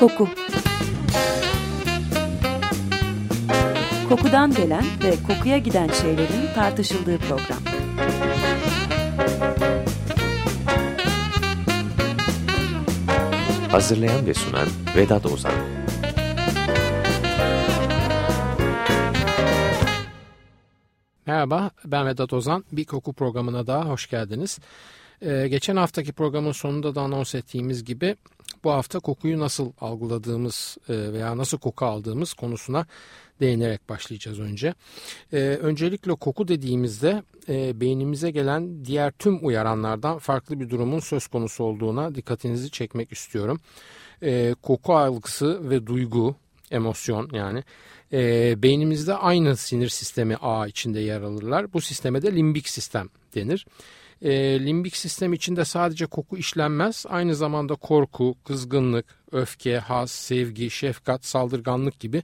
Koku Kokudan gelen ve kokuya giden şeylerin tartışıldığı program. Hazırlayan ve sunan Vedat Ozan Merhaba, ben Vedat Ozan. Bir koku programına daha hoş geldiniz. Ee, geçen haftaki programın sonunda da anons ettiğimiz gibi bu hafta kokuyu nasıl algıladığımız e, veya nasıl koku aldığımız konusuna değinerek başlayacağız önce. Ee, öncelikle koku dediğimizde e, beynimize gelen diğer tüm uyaranlardan farklı bir durumun söz konusu olduğuna dikkatinizi çekmek istiyorum. Koku algısı ve duygu, emosyon yani e, beynimizde aynı sinir sistemi ağ içinde yer alırlar. Bu sisteme de limbik sistem denir. E, limbik sistem içinde sadece koku işlenmez. Aynı zamanda korku, kızgınlık, öfke, haz, sevgi, şefkat, saldırganlık gibi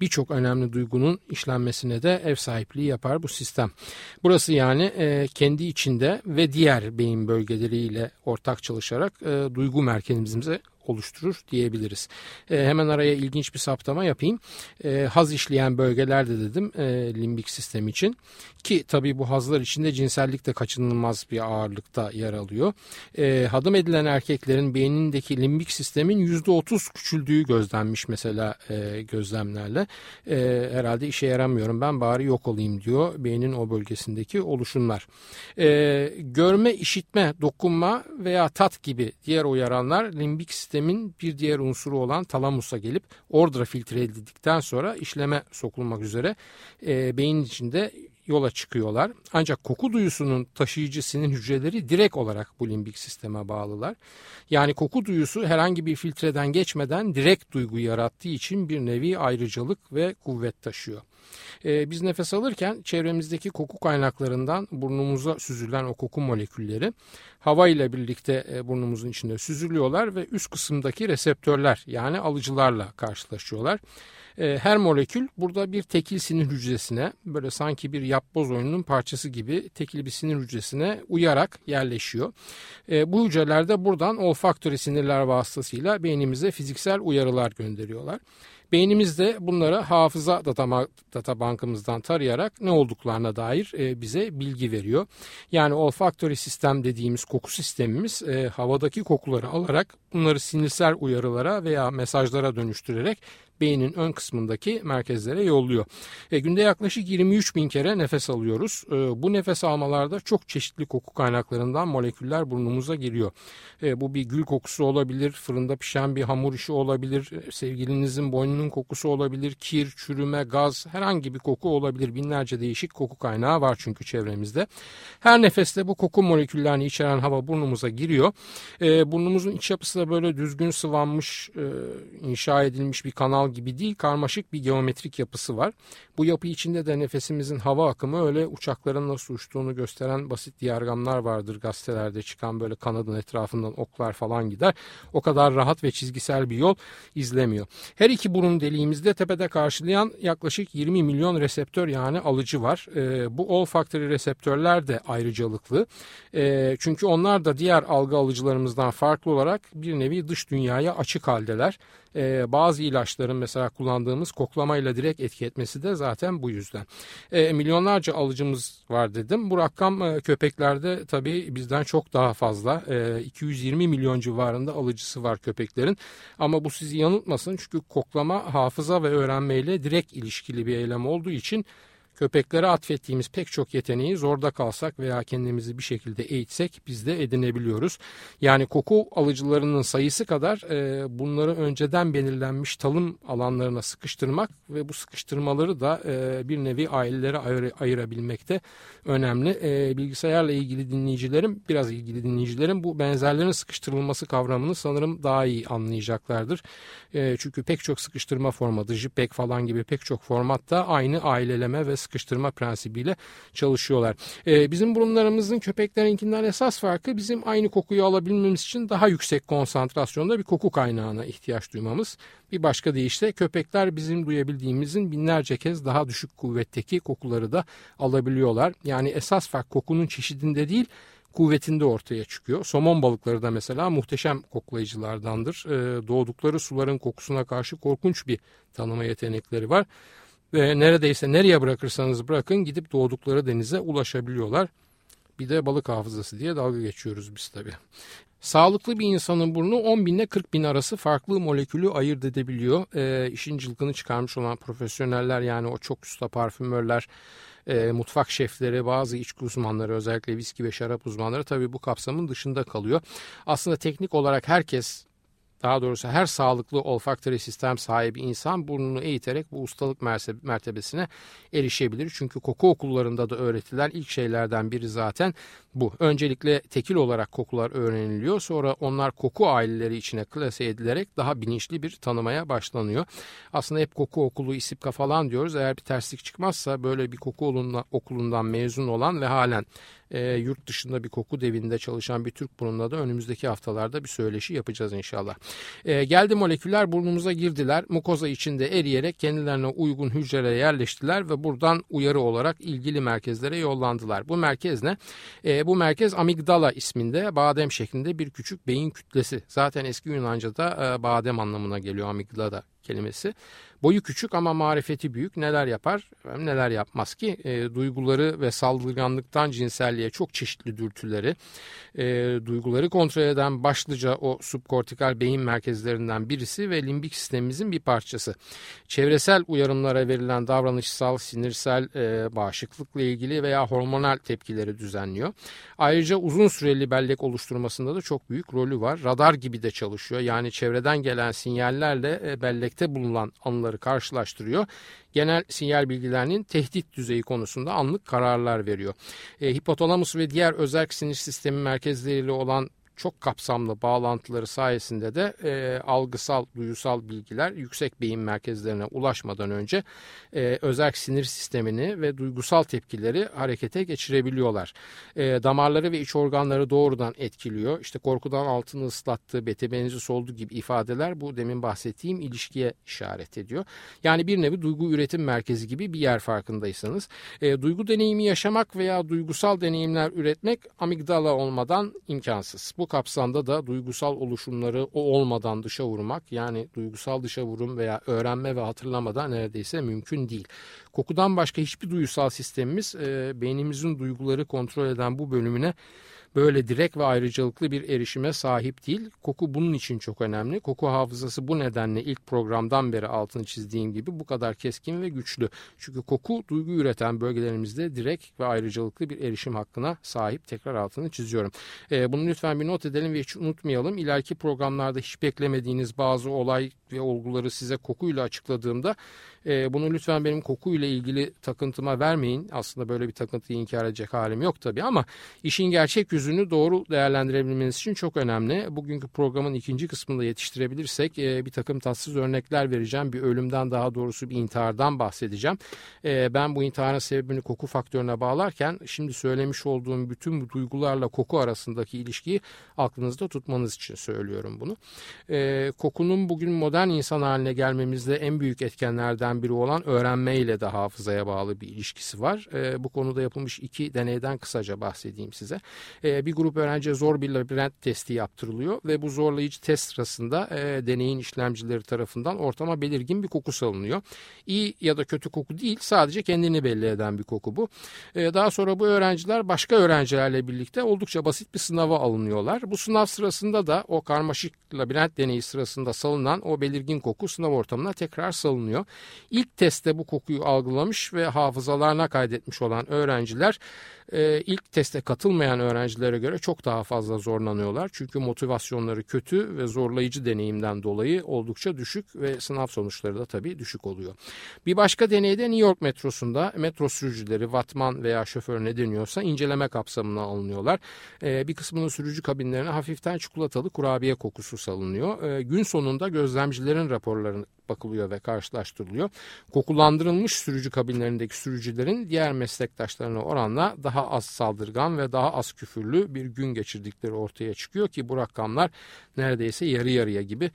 birçok önemli duygunun işlenmesine de ev sahipliği yapar bu sistem. Burası yani e, kendi içinde ve diğer beyin bölgeleriyle ortak çalışarak e, duygu merkezimize oluşturur diyebiliriz. E, hemen araya ilginç bir saptama yapayım. E, haz işleyen bölgelerde dedim e, limbik sistem için ki tabii bu hazlar içinde cinsellik de kaçınılmaz bir ağırlıkta yer alıyor. E, hadım edilen erkeklerin beynindeki limbik sistemin %30 küçüldüğü gözlenmiş mesela e, gözlemlerle. E, herhalde işe yaramıyorum ben bari yok olayım diyor beynin o bölgesindeki oluşumlar. E, görme, işitme, dokunma veya tat gibi diğer uyaranlar limbik sistemin bir diğer unsuru olan talamusa gelip orada filtre edildikten sonra işleme sokulmak üzere e, beyin içinde yola çıkıyorlar. Ancak koku duyusunun taşıyıcı sinir hücreleri direkt olarak bu limbik sisteme bağlılar. Yani koku duyusu herhangi bir filtreden geçmeden direkt duygu yarattığı için bir nevi ayrıcalık ve kuvvet taşıyor. Ee, biz nefes alırken çevremizdeki koku kaynaklarından burnumuza süzülen o koku molekülleri hava ile birlikte e, burnumuzun içinde süzülüyorlar ve üst kısımdaki reseptörler yani alıcılarla karşılaşıyorlar. E, her molekül burada bir tekil sinir hücresine böyle sanki bir yapboz oyununun parçası gibi tekil bir sinir hücresine uyarak yerleşiyor. E, bu hücreler de buradan olfaktörü sinirler vasıtasıyla beynimize fiziksel uyarılar gönderiyorlar. Beynimiz de bunları hafıza data, data bankımızdan tarayarak ne olduklarına dair e, bize bilgi veriyor. Yani olfaktörü sistem dediğimiz koku sistemimiz e, havadaki kokuları alarak bunları sinirsel uyarılara veya mesajlara dönüştürerek beynin ön kısmındaki merkezlere yolluyor. E, günde yaklaşık 23 bin kere nefes alıyoruz. E, bu nefes almalarda çok çeşitli koku kaynaklarından moleküller burnumuza giriyor. E, bu bir gül kokusu olabilir, fırında pişen bir hamur işi olabilir, e, sevgilinizin boynunun kokusu olabilir, kir, çürüme, gaz, herhangi bir koku olabilir. Binlerce değişik koku kaynağı var çünkü çevremizde. Her nefeste bu koku moleküllerini içeren hava burnumuza giriyor. E, burnumuzun iç yapısı da böyle düzgün sıvanmış, e, inşa edilmiş bir kanal kanal gibi değil karmaşık bir geometrik yapısı var. Bu yapı içinde de nefesimizin hava akımı öyle uçakların nasıl uçtuğunu gösteren basit diyagramlar vardır gazetelerde çıkan böyle kanadın etrafından oklar falan gider. O kadar rahat ve çizgisel bir yol izlemiyor. Her iki burun deliğimizde tepede karşılayan yaklaşık 20 milyon reseptör yani alıcı var. E, bu olfactory reseptörler de ayrıcalıklı. E, çünkü onlar da diğer algı alıcılarımızdan farklı olarak bir nevi dış dünyaya açık haldeler e, bazı ilaçların mesela kullandığımız koklamayla direkt etki etmesi de zaten bu yüzden. E, milyonlarca alıcımız var dedim. Bu rakam e, köpeklerde tabii bizden çok daha fazla. E, 220 milyon civarında alıcısı var köpeklerin. Ama bu sizi yanıltmasın çünkü koklama hafıza ve öğrenmeyle direkt ilişkili bir eylem olduğu için Köpeklere atfettiğimiz pek çok yeteneği zorda kalsak veya kendimizi bir şekilde eğitsek biz de edinebiliyoruz. Yani koku alıcılarının sayısı kadar e, bunları önceden belirlenmiş talım alanlarına sıkıştırmak ve bu sıkıştırmaları da e, bir nevi ailelere ayır, ayırabilmekte önemli. E, bilgisayarla ilgili dinleyicilerim, biraz ilgili dinleyicilerim bu benzerlerin sıkıştırılması kavramını sanırım daha iyi anlayacaklardır. E, çünkü pek çok sıkıştırma formatı, JPEG falan gibi pek çok formatta aynı aileleme ve sıkıştırma prensibiyle çalışıyorlar. E, bizim burunlarımızın köpeklerinkinden esas farkı bizim aynı kokuyu alabilmemiz için daha yüksek konsantrasyonda bir koku kaynağına ihtiyaç duymamız. Bir başka deyişle köpekler bizim duyabildiğimizin binlerce kez daha düşük kuvvetteki kokuları da alabiliyorlar. Yani esas fark kokunun çeşidinde değil kuvvetinde ortaya çıkıyor. Somon balıkları da mesela muhteşem koklayıcılardandır. E, doğdukları suların kokusuna karşı korkunç bir tanıma yetenekleri var. Ve neredeyse nereye bırakırsanız bırakın gidip doğdukları denize ulaşabiliyorlar. Bir de balık hafızası diye dalga geçiyoruz biz tabii. Sağlıklı bir insanın burnu 10 bin ile 40 bin arası farklı molekülü ayırt edebiliyor. E, işin cılkını çıkarmış olan profesyoneller yani o çok usta parfümörler, e, mutfak şefleri, bazı içki uzmanları özellikle viski ve şarap uzmanları tabii bu kapsamın dışında kalıyor. Aslında teknik olarak herkes daha doğrusu her sağlıklı olfaktörü sistem sahibi insan burnunu eğiterek bu ustalık mertebesine erişebilir. Çünkü koku okullarında da öğretilen ilk şeylerden biri zaten bu. Öncelikle tekil olarak kokular öğreniliyor. Sonra onlar koku aileleri içine klase edilerek daha bilinçli bir tanımaya başlanıyor. Aslında hep koku okulu isipka falan diyoruz. Eğer bir terslik çıkmazsa böyle bir koku okulundan mezun olan ve halen e, yurt dışında bir koku devinde çalışan bir Türk burnunda da önümüzdeki haftalarda bir söyleşi yapacağız inşallah. E, geldi moleküller burnumuza girdiler. Mukoza içinde eriyerek kendilerine uygun hücrelere yerleştiler ve buradan uyarı olarak ilgili merkezlere yollandılar. Bu merkez ne? E, bu merkez amigdala isminde badem şeklinde bir küçük beyin kütlesi. Zaten eski Yunanca'da e, badem anlamına geliyor amigdala kelimesi. Boyu küçük ama marifeti büyük. Neler yapar? Neler yapmaz ki? E, duyguları ve saldırganlıktan cinselliğe çok çeşitli dürtüleri, e, duyguları kontrol eden başlıca o subkortikal beyin merkezlerinden birisi ve limbik sistemimizin bir parçası. Çevresel uyarımlara verilen davranışsal, sinirsel, e, bağışıklıkla ilgili veya hormonal tepkileri düzenliyor. Ayrıca uzun süreli bellek oluşturmasında da çok büyük rolü var. Radar gibi de çalışıyor. Yani çevreden gelen sinyallerle e, bellekte bulunan anıları karşılaştırıyor. Genel sinyal bilgilerinin tehdit düzeyi konusunda anlık kararlar veriyor. E, hipotalamus ve diğer özerk sinir sistemi merkezleriyle olan çok kapsamlı bağlantıları sayesinde de e, algısal, duyusal bilgiler yüksek beyin merkezlerine ulaşmadan önce e, özerk sinir sistemini ve duygusal tepkileri harekete geçirebiliyorlar. E, damarları ve iç organları doğrudan etkiliyor. İşte korkudan altını ıslattığı, bete benzi soldu gibi ifadeler bu demin bahsettiğim ilişkiye işaret ediyor. Yani bir nevi duygu üretim merkezi gibi bir yer farkındaysanız. E, duygu deneyimi yaşamak veya duygusal deneyimler üretmek amigdala olmadan imkansız. Bu bu kapsamda da duygusal oluşumları o olmadan dışa vurmak yani duygusal dışa vurum veya öğrenme ve hatırlamadan neredeyse mümkün değil. Kokudan başka hiçbir duygusal sistemimiz e, beynimizin duyguları kontrol eden bu bölümüne böyle direkt ve ayrıcalıklı bir erişime sahip değil. Koku bunun için çok önemli. Koku hafızası bu nedenle ilk programdan beri altını çizdiğim gibi bu kadar keskin ve güçlü. Çünkü koku duygu üreten bölgelerimizde direkt ve ayrıcalıklı bir erişim hakkına sahip. Tekrar altını çiziyorum. E, bunu lütfen bir not edelim ve hiç unutmayalım. İleriki programlarda hiç beklemediğiniz bazı olay ve olguları size kokuyla açıkladığımda e, bunu lütfen benim kokuyla ilgili takıntıma vermeyin. Aslında böyle bir takıntıyı inkar edecek halim yok tabii ama işin gerçek yüzünü doğru değerlendirebilmeniz için çok önemli. Bugünkü programın ikinci kısmında yetiştirebilirsek e, bir takım tatsız örnekler vereceğim. Bir ölümden daha doğrusu bir intihardan bahsedeceğim. E, ben bu intiharın sebebini koku faktörüne bağlarken şimdi söylemiş olduğum bütün bu duygularla koku arasındaki ilişkiyi aklınızda tutmanız için söylüyorum bunu. E, kokunun bugün modern insan haline gelmemizde en büyük etkenlerden biri olan öğrenmeyle de hafızaya bağlı bir ilişkisi var. E, bu konuda yapılmış iki deneyden kısaca bahsedeyim size. E, bir grup öğrenciye zor bir labirent testi yaptırılıyor ve bu zorlayıcı test sırasında e, deneyin işlemcileri tarafından ortama belirgin bir koku salınıyor. İyi ya da kötü koku değil sadece kendini belli eden bir koku bu. E, daha sonra bu öğrenciler başka öğrencilerle birlikte oldukça basit bir sınava alınıyorlar. Bu sınav sırasında da o karmaşık labirent deneyi sırasında salınan o belirgin koku sınav ortamına tekrar salınıyor. İlk testte bu kokuyu algılamış ve hafızalarına kaydetmiş olan öğrenciler e, ilk teste katılmayan öğrencilere göre çok daha fazla zorlanıyorlar. Çünkü motivasyonları kötü ve zorlayıcı deneyimden dolayı oldukça düşük ve sınav sonuçları da tabii düşük oluyor. Bir başka deneyde New York metrosunda metro sürücüleri, vatman veya şoför ne deniyorsa inceleme kapsamına alınıyorlar. E, bir kısmının sürücü kabinlerine hafiften çikolatalı kurabiye kokusu salınıyor. E, gün sonunda gözlemcilerin raporlarını bakılıyor ve karşılaştırılıyor. Kokulandırılmış sürücü kabinlerindeki sürücülerin diğer meslektaşlarına oranla daha az saldırgan ve daha az küfürlü bir gün geçirdikleri ortaya çıkıyor ki bu rakamlar neredeyse yarı yarıya gibi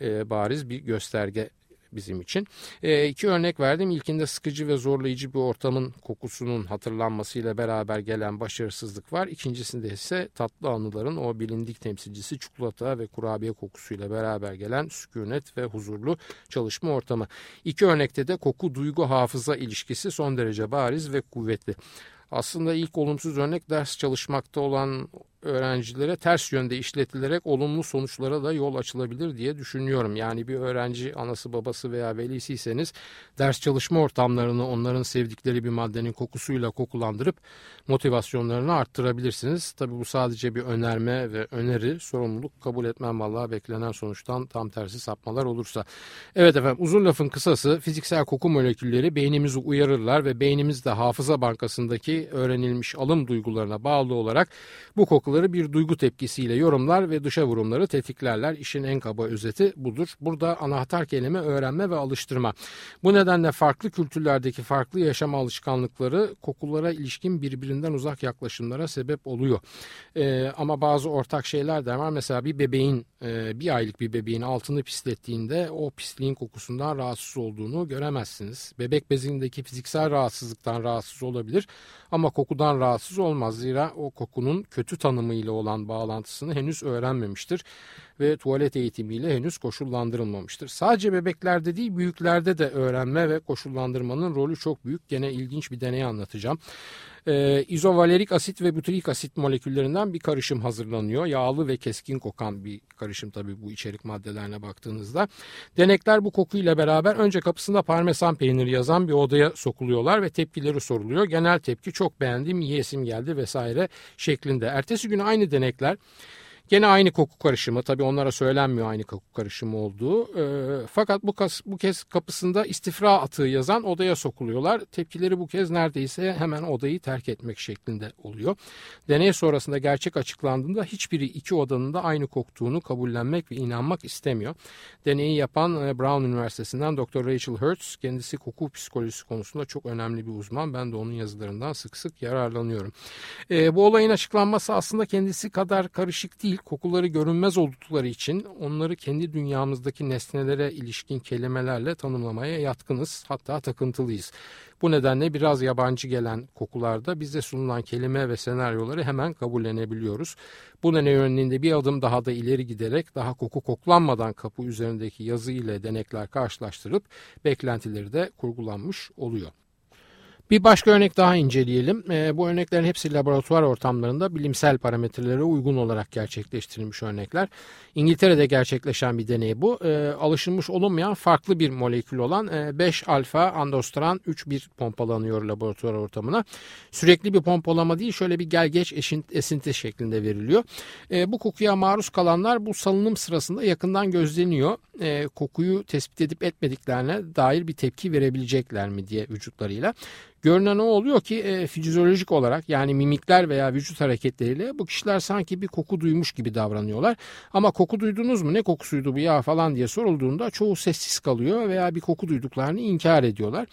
e, bariz bir gösterge bizim için. E, iki örnek verdim. İlkinde sıkıcı ve zorlayıcı bir ortamın kokusunun hatırlanmasıyla beraber gelen başarısızlık var. İkincisinde ise tatlı anıların o bilindik temsilcisi çikolata ve kurabiye kokusuyla beraber gelen sükunet ve huzurlu çalışma ortamı. İki örnekte de koku duygu hafıza ilişkisi son derece bariz ve kuvvetli. Aslında ilk olumsuz örnek ders çalışmakta olan öğrencilere ters yönde işletilerek olumlu sonuçlara da yol açılabilir diye düşünüyorum. Yani bir öğrenci anası babası veya velisiyseniz ders çalışma ortamlarını onların sevdikleri bir maddenin kokusuyla kokulandırıp motivasyonlarını arttırabilirsiniz. Tabii bu sadece bir önerme ve öneri sorumluluk kabul etmem vallahi beklenen sonuçtan tam tersi sapmalar olursa. Evet efendim uzun lafın kısası fiziksel koku molekülleri beynimizi uyarırlar ve beynimiz de hafıza bankasındaki öğrenilmiş alım duygularına bağlı olarak bu kokuları kokuları bir duygu tepkisiyle yorumlar ve dışa vurumları tetiklerler. İşin en kaba özeti budur. Burada anahtar kelime öğrenme ve alıştırma. Bu nedenle farklı kültürlerdeki farklı yaşam alışkanlıkları kokulara ilişkin birbirinden uzak yaklaşımlara sebep oluyor. Ee, ama bazı ortak şeyler de var. Mesela bir bebeğin e, bir aylık bir bebeğin altını pislettiğinde o pisliğin kokusundan rahatsız olduğunu göremezsiniz. Bebek bezindeki fiziksel rahatsızlıktan rahatsız olabilir ama kokudan rahatsız olmaz. Zira o kokunun kötü tanımıyla olan bağlantısını henüz öğrenmemiştir ve tuvalet eğitimiyle henüz koşullandırılmamıştır. Sadece bebeklerde değil büyüklerde de öğrenme ve koşullandırmanın rolü çok büyük. Gene ilginç bir deney anlatacağım. Ee, izovalerik asit ve butyrik asit moleküllerinden bir karışım hazırlanıyor. Yağlı ve keskin kokan bir karışım tabii bu içerik maddelerine baktığınızda. Denekler bu kokuyla beraber önce kapısında parmesan peyniri yazan bir odaya sokuluyorlar ve tepkileri soruluyor. Genel tepki çok beğendim, yiyesim geldi vesaire şeklinde. Ertesi gün aynı denekler Gene aynı koku karışımı tabii onlara söylenmiyor aynı koku karışımı olduğu. E, fakat bu, kas, bu kez kapısında istifra atığı yazan odaya sokuluyorlar. Tepkileri bu kez neredeyse hemen odayı terk etmek şeklinde oluyor. Deney sonrasında gerçek açıklandığında hiçbiri iki odanın da aynı koktuğunu kabullenmek ve inanmak istemiyor. Deneyi yapan e, Brown Üniversitesi'nden Dr. Rachel Hertz kendisi koku psikolojisi konusunda çok önemli bir uzman. Ben de onun yazılarından sık sık yararlanıyorum. E, bu olayın açıklanması aslında kendisi kadar karışık değil değil, kokuları görünmez oldukları için onları kendi dünyamızdaki nesnelere ilişkin kelimelerle tanımlamaya yatkınız, hatta takıntılıyız. Bu nedenle biraz yabancı gelen kokularda bize sunulan kelime ve senaryoları hemen kabullenebiliyoruz. Bu deney örneğinde bir adım daha da ileri giderek daha koku koklanmadan kapı üzerindeki yazı ile denekler karşılaştırıp beklentileri de kurgulanmış oluyor. Bir başka örnek daha inceleyelim. E, bu örneklerin hepsi laboratuvar ortamlarında bilimsel parametrelere uygun olarak gerçekleştirilmiş örnekler. İngiltere'de gerçekleşen bir deney bu. E, alışılmış olunmayan farklı bir molekül olan e, 5 alfa andostran 3-1 pompalanıyor laboratuvar ortamına. Sürekli bir pompalama değil şöyle bir gel geç esinti şeklinde veriliyor. E, bu kokuya maruz kalanlar bu salınım sırasında yakından gözleniyor. Kokuyu tespit edip etmediklerine dair bir tepki verebilecekler mi diye vücutlarıyla. Görünen o oluyor ki e, fizyolojik olarak yani mimikler veya vücut hareketleriyle bu kişiler sanki bir koku duymuş gibi davranıyorlar. Ama koku duydunuz mu ne kokusuydu bu ya falan diye sorulduğunda çoğu sessiz kalıyor veya bir koku duyduklarını inkar ediyorlar.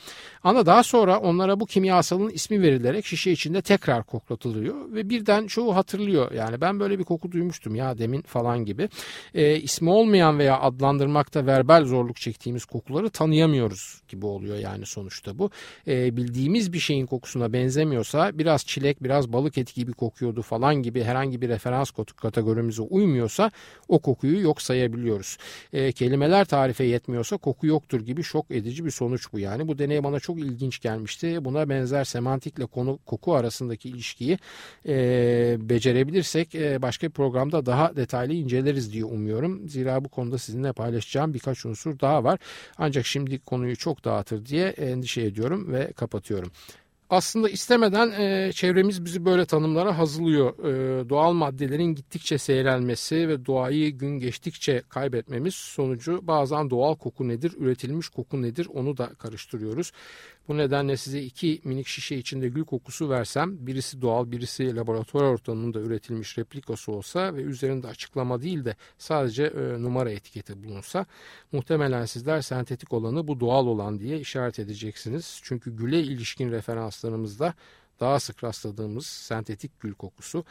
Ama daha sonra onlara bu kimyasalın ismi verilerek şişe içinde tekrar koklatılıyor ve birden çoğu hatırlıyor. Yani ben böyle bir koku duymuştum ya demin falan gibi. E, ismi olmayan veya adlandırmakta verbal zorluk çektiğimiz kokuları tanıyamıyoruz gibi oluyor yani sonuçta bu. E, bildiğimiz yediğimiz bir şeyin kokusuna benzemiyorsa biraz çilek biraz balık eti gibi kokuyordu falan gibi herhangi bir referans kategorimize uymuyorsa o kokuyu yok sayabiliyoruz. E, kelimeler tarife yetmiyorsa koku yoktur gibi şok edici bir sonuç bu yani. Bu deney bana çok ilginç gelmişti. Buna benzer semantikle konu koku arasındaki ilişkiyi e, becerebilirsek e, başka bir programda daha detaylı inceleriz diye umuyorum. Zira bu konuda sizinle paylaşacağım birkaç unsur daha var. Ancak şimdi konuyu çok dağıtır diye endişe ediyorum ve kapatıyorum. Aslında istemeden e, çevremiz bizi böyle tanımlara hazırlıyor. E, doğal maddelerin gittikçe seyrelmesi ve doğayı gün geçtikçe kaybetmemiz sonucu bazen doğal koku nedir, üretilmiş koku nedir onu da karıştırıyoruz. Bu nedenle size iki minik şişe içinde gül kokusu versem birisi doğal birisi laboratuvar ortamında üretilmiş replikası olsa ve üzerinde açıklama değil de sadece e, numara etiketi bulunsa muhtemelen sizler sentetik olanı bu doğal olan diye işaret edeceksiniz. Çünkü güle ilişkin referanslarımızda daha sık rastladığımız sentetik gül kokusu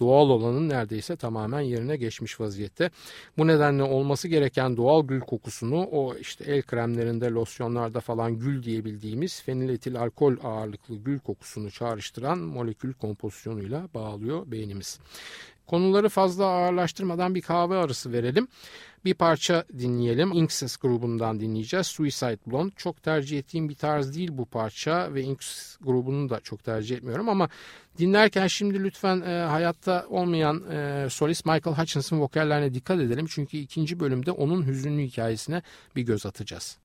doğal olanın neredeyse tamamen yerine geçmiş vaziyette. Bu nedenle olması gereken doğal gül kokusunu o işte el kremlerinde, losyonlarda falan gül diyebildiğimiz feniletil alkol ağırlıklı gül kokusunu çağrıştıran molekül kompozisyonuyla bağlıyor beynimiz. Konuları fazla ağırlaştırmadan bir kahve arası verelim. Bir parça dinleyelim. Inksys grubundan dinleyeceğiz. Suicide Blonde. Çok tercih ettiğim bir tarz değil bu parça ve Inks grubunu da çok tercih etmiyorum ama dinlerken şimdi lütfen e, hayatta olmayan e, solist Michael Hutchinson vokallerine dikkat edelim. Çünkü ikinci bölümde onun hüzünlü hikayesine bir göz atacağız.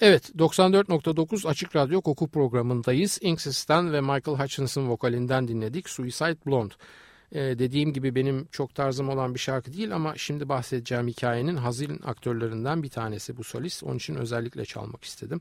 Evet 94.9 Açık Radyo Koku programındayız. Inksys'ten ve Michael Hutchinson vokalinden dinledik Suicide Blonde. Ee, dediğim gibi benim çok tarzım olan bir şarkı değil ama şimdi bahsedeceğim hikayenin hazin aktörlerinden bir tanesi bu solist. Onun için özellikle çalmak istedim.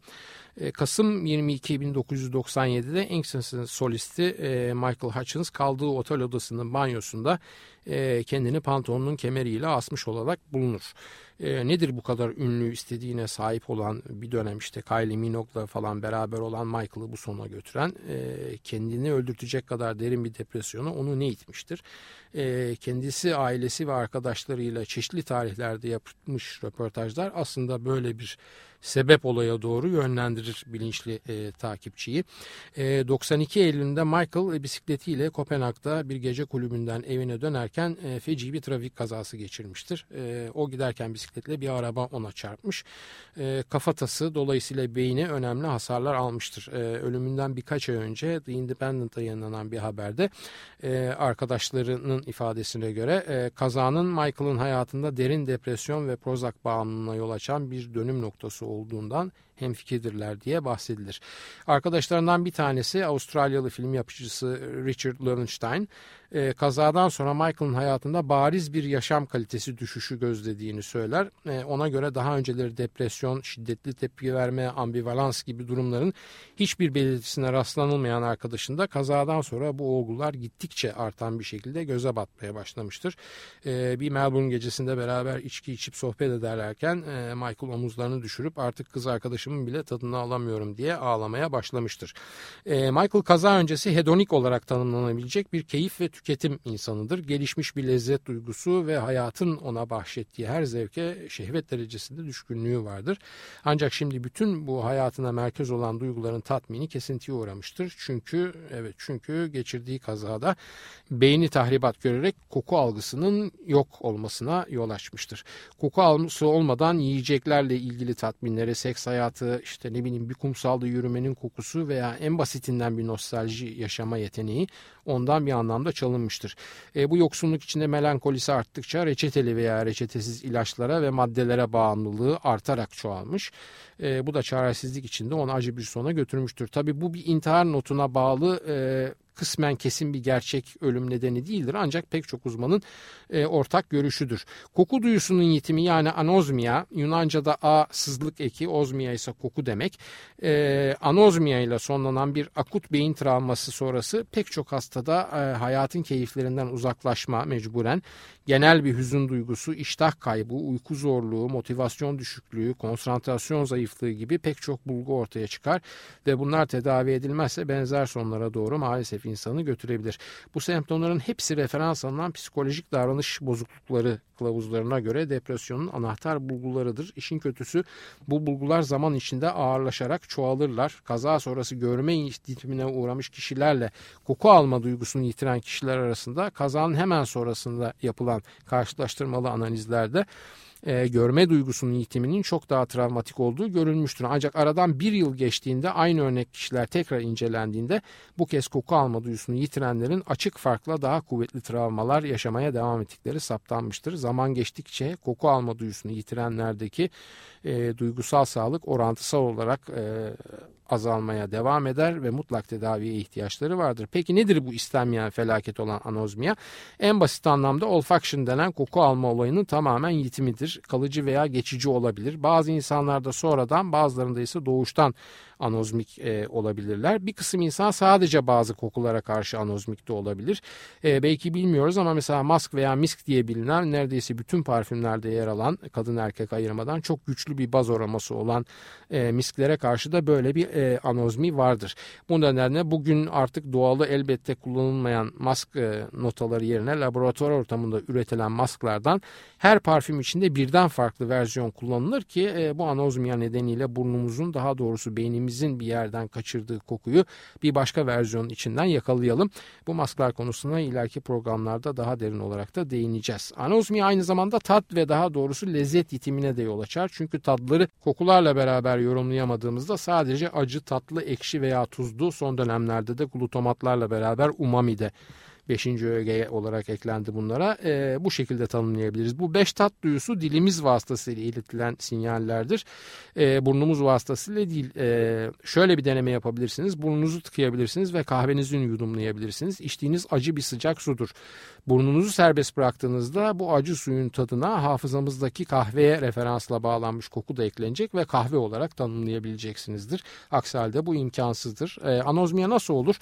Ee, Kasım 22 1997'de Inksys'ın solisti e, Michael Hutchins kaldığı otel odasının banyosunda e, kendini pantolonun kemeriyle asmış olarak bulunur. E, nedir bu kadar ünlü istediğine sahip olan bir dönem işte Kylie Minogue'la falan beraber olan Michael'ı bu sona götüren e, kendini öldürtecek kadar derin bir depresyona onu ne itmiştir? E, kendisi, ailesi ve arkadaşlarıyla çeşitli tarihlerde yapmış röportajlar aslında böyle bir sebep olaya doğru yönlendirir bilinçli e, takipçiyi. E, 92 Eylül'ünde Michael e, bisikletiyle Kopenhag'da bir gece kulübünden evine dönerken e, feci bir trafik kazası geçirmiştir. E, o giderken bisikletle bir araba ona çarpmış. E, kafatası dolayısıyla beyni önemli hasarlar almıştır. E, ölümünden birkaç ay önce The Independent'a yayınlanan bir haberde e, arkadaşlarının ifadesine göre e, kazanın Michael'ın hayatında derin depresyon ve Prozac bağımlılığına yol açan bir dönüm noktası olduğundan hemfikirdirler diye bahsedilir. Arkadaşlarından bir tanesi Avustralyalı film yapıcısı Richard Lowenstein e, kazadan sonra Michael'ın hayatında bariz bir yaşam kalitesi düşüşü gözlediğini söyler. E, ona göre daha önceleri depresyon, şiddetli tepki verme, ambivalans gibi durumların hiçbir belirtisine rastlanılmayan arkadaşında kazadan sonra bu olgular gittikçe artan bir şekilde göze batmaya başlamıştır. E, bir Melbourne gecesinde beraber içki içip sohbet ederlerken Michael omuzlarını düşürüp artık kız arkadaşımın bile tadını alamıyorum diye ağlamaya başlamıştır. E, Michael kaza öncesi hedonik olarak tanımlanabilecek bir keyif ve tüketim insanıdır. Gelişmiş bir lezzet duygusu ve hayatın ona bahşettiği her zevke şehvet derecesinde düşkünlüğü vardır. Ancak şimdi bütün bu hayatına merkez olan duyguların tatmini kesintiye uğramıştır. Çünkü evet çünkü geçirdiği kazada beyni tahribat görerek koku algısının yok olmasına yol açmıştır. Koku algısı olmadan yiyeceklerle ilgili tatminlere, seks hayatı, işte ne bileyim bir kumsalda yürümenin kokusu veya en basitinden bir nostalji yaşama yeteneği ondan bir anlamda çalınmıştır. E, bu yoksunluk içinde melankolisi arttıkça reçeteli veya reçetesiz ilaçlara ve maddelere bağımlılığı artarak çoğalmış. E, bu da çaresizlik içinde onu acı bir sona götürmüştür. Tabi bu bir intihar notuna bağlı e, kısmen kesin bir gerçek ölüm nedeni değildir ancak pek çok uzmanın e, ortak görüşüdür. Koku duyusunun yitimi yani anozmia Yunanca'da a sızlık eki ozmia ise koku demek. E, anozmia ile sonlanan bir akut beyin travması sonrası pek çok hastada e, hayatın keyiflerinden uzaklaşma mecburen genel bir hüzün duygusu, iştah kaybı, uyku zorluğu, motivasyon düşüklüğü, konsantrasyon zayıflığı gibi pek çok bulgu ortaya çıkar ve bunlar tedavi edilmezse benzer sonlara doğru maalesef insanı götürebilir. Bu semptomların hepsi referans alınan psikolojik davranış bozuklukları kılavuzlarına göre depresyonun anahtar bulgularıdır. İşin kötüsü bu bulgular zaman içinde ağırlaşarak çoğalırlar. Kaza sonrası görme ihtimine uğramış kişilerle koku alma duygusunu yitiren kişiler arasında kazanın hemen sonrasında yapılan karşılaştırmalı analizlerde e, görme duygusunun yitiminin çok daha travmatik olduğu görülmüştür. Ancak aradan bir yıl geçtiğinde aynı örnek kişiler tekrar incelendiğinde bu kez koku alma duygusunu yitirenlerin açık farkla daha kuvvetli travmalar yaşamaya devam ettikleri saptanmıştır. Zaman geçtikçe koku alma duygusunu yitirenlerdeki e, duygusal sağlık orantısal olarak e, azalmaya devam eder ve mutlak tedaviye ihtiyaçları vardır. Peki nedir bu istenmeyen felaket olan anozmiya? En basit anlamda olfaction denen koku alma olayının tamamen yitimidir. Kalıcı veya geçici olabilir. Bazı insanlarda sonradan bazılarında ise doğuştan anozmik e, olabilirler. Bir kısım insan sadece bazı kokulara karşı anozmik de olabilir. E, belki bilmiyoruz ama mesela mask veya misk diye bilinen neredeyse bütün parfümlerde yer alan kadın erkek ayırmadan çok güçlü bir baz aroması olan e, misklere karşı da böyle bir e, anozmi vardır. Bu nedenle bugün artık doğalı elbette kullanılmayan mask e, notaları yerine laboratuvar ortamında üretilen masklardan her parfüm içinde birden farklı versiyon kullanılır ki e, bu anozmiya nedeniyle burnumuzun daha doğrusu beynimizin bir yerden kaçırdığı kokuyu bir başka versiyonun içinden yakalayalım. Bu masklar konusuna ileriki programlarda daha derin olarak da değineceğiz. Anozmiya aynı zamanda tat ve daha doğrusu lezzet yitimine de yol açar. Çünkü tadları kokularla beraber yorumlayamadığımızda sadece acı, tatlı, ekşi veya tuzlu son dönemlerde de glutamatlarla beraber umami de Beşinci öge olarak eklendi bunlara. E, bu şekilde tanımlayabiliriz. Bu beş tat duyusu dilimiz vasıtasıyla iletilen sinyallerdir. E, burnumuz vasıtasıyla değil. E, şöyle bir deneme yapabilirsiniz. Burnunuzu tıkayabilirsiniz ve kahvenizi yudumlayabilirsiniz. İçtiğiniz acı bir sıcak sudur. Burnunuzu serbest bıraktığınızda bu acı suyun tadına hafızamızdaki kahveye referansla bağlanmış koku da eklenecek ve kahve olarak tanımlayabileceksinizdir. Aksi halde bu imkansızdır. E, anozmiya nasıl olur?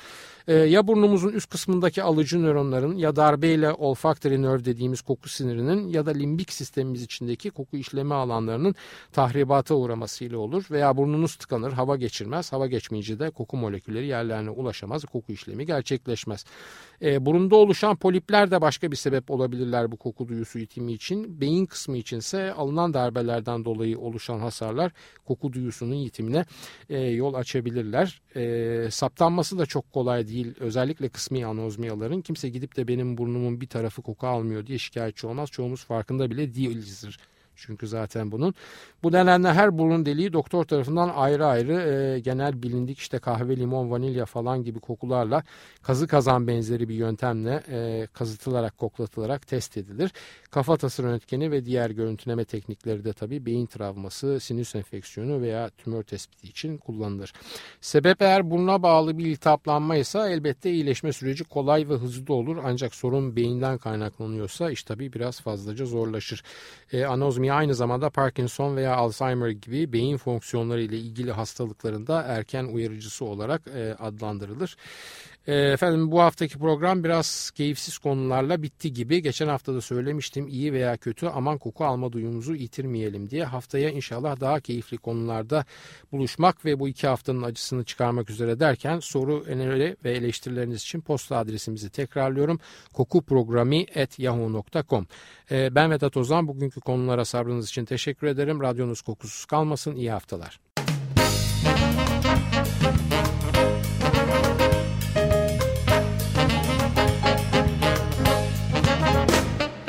E, ya burnumuzun üst kısmındaki alıcı duyucu nöronların ya darbeyle olfactory nerve dediğimiz koku sinirinin ya da limbik sistemimiz içindeki koku işleme alanlarının tahribata uğramasıyla olur veya burnunuz tıkanır, hava geçirmez. Hava geçmeyince de koku molekülleri yerlerine ulaşamaz, koku işlemi gerçekleşmez. E, burunda oluşan polipler de başka bir sebep olabilirler bu koku duyusu itimi için. Beyin kısmı içinse alınan darbelerden dolayı oluşan hasarlar koku duyusunun yitimine e, yol açabilirler. E, saptanması da çok kolay değil. Özellikle kısmi anozmiyaların. Kimse gidip de benim burnumun bir tarafı koku almıyor diye şikayetçi olmaz. Çoğumuz farkında bile değilizdir çünkü zaten bunun. Bu nedenle her burun deliği doktor tarafından ayrı ayrı e, genel bilindik işte kahve, limon, vanilya falan gibi kokularla kazı kazan benzeri bir yöntemle e, kazıtılarak, koklatılarak test edilir. Kafatası röntgeni ve diğer görüntüleme teknikleri de tabii beyin travması, sinüs enfeksiyonu veya tümör tespiti için kullanılır. Sebep eğer buruna bağlı bir iltihaplanma ise elbette iyileşme süreci kolay ve hızlı olur. Ancak sorun beyinden kaynaklanıyorsa iş tabii biraz fazlaca zorlaşır. E, anozmi aynı zamanda Parkinson veya Alzheimer gibi beyin fonksiyonları ile ilgili hastalıklarında erken uyarıcısı olarak e, adlandırılır. E, efendim bu haftaki program biraz keyifsiz konularla bitti gibi. Geçen hafta da söylemiştim iyi veya kötü aman koku alma duyumuzu yitirmeyelim diye. Haftaya inşallah daha keyifli konularda buluşmak ve bu iki haftanın acısını çıkarmak üzere derken soru, öneri ve eleştirileriniz için posta adresimizi tekrarlıyorum. kokuprogrami.yahoo.com e, Ben Vedat Ozan. Bugünkü konulara sabrınız için teşekkür ederim. Radyonuz kokusuz kalmasın. İyi haftalar.